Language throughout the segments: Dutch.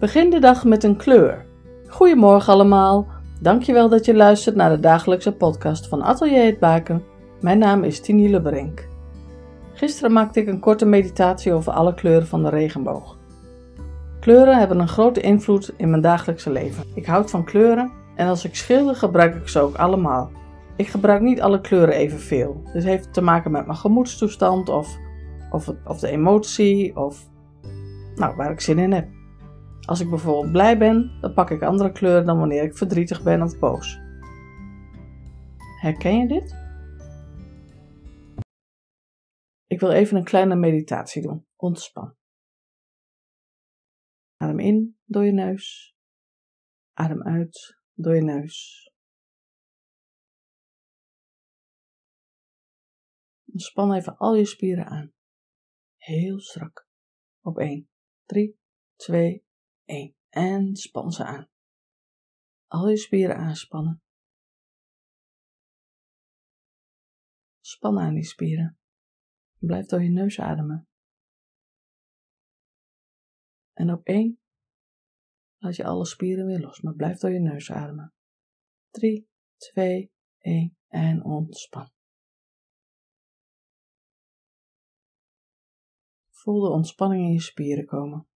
Begin de dag met een kleur. Goedemorgen allemaal. Dankjewel dat je luistert naar de dagelijkse podcast van Atelier Het Baken. Mijn naam is Tini Lebrink. Gisteren maakte ik een korte meditatie over alle kleuren van de regenboog. Kleuren hebben een grote invloed in mijn dagelijkse leven. Ik houd van kleuren en als ik schilder gebruik ik ze ook allemaal. Ik gebruik niet alle kleuren evenveel. Dit heeft te maken met mijn gemoedstoestand of, of, of de emotie of nou, waar ik zin in heb. Als ik bijvoorbeeld blij ben, dan pak ik andere kleuren dan wanneer ik verdrietig ben of boos. Herken je dit? Ik wil even een kleine meditatie doen. Ontspan. Adem in door je neus. Adem uit door je neus. Ontspan even al je spieren aan. Heel strak. Op 1, 3, 2, 1. En span ze aan. Al je spieren aanspannen. Span aan die spieren. Blijf door je neus ademen. En op 1 laat je alle spieren weer los, maar blijf door je neus ademen. 3, 2, 1 en ontspan. Voel de ontspanning in je spieren komen.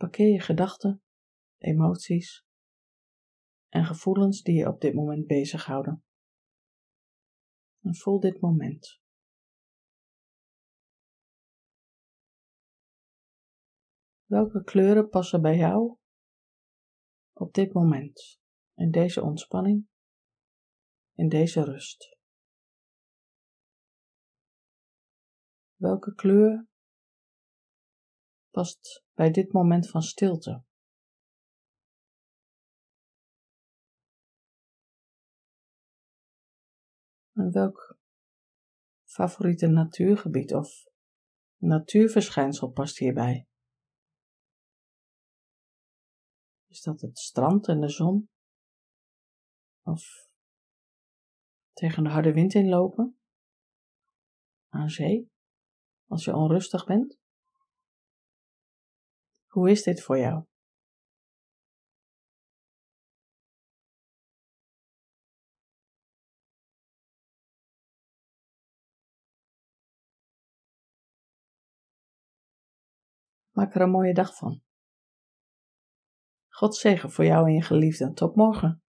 Parkeer je gedachten, emoties en gevoelens die je op dit moment bezighouden. En voel dit moment. Welke kleuren passen bij jou op dit moment, in deze ontspanning, in deze rust? Welke kleur past bij dit moment van stilte? En welk favoriete natuurgebied of natuurverschijnsel past hierbij? Is dat het strand en de zon? Of tegen de harde wind inlopen? Aan zee? Als je onrustig bent? Hoe is dit voor jou? Maak er een mooie dag van. God zegen voor jou en je geliefden. Tot morgen.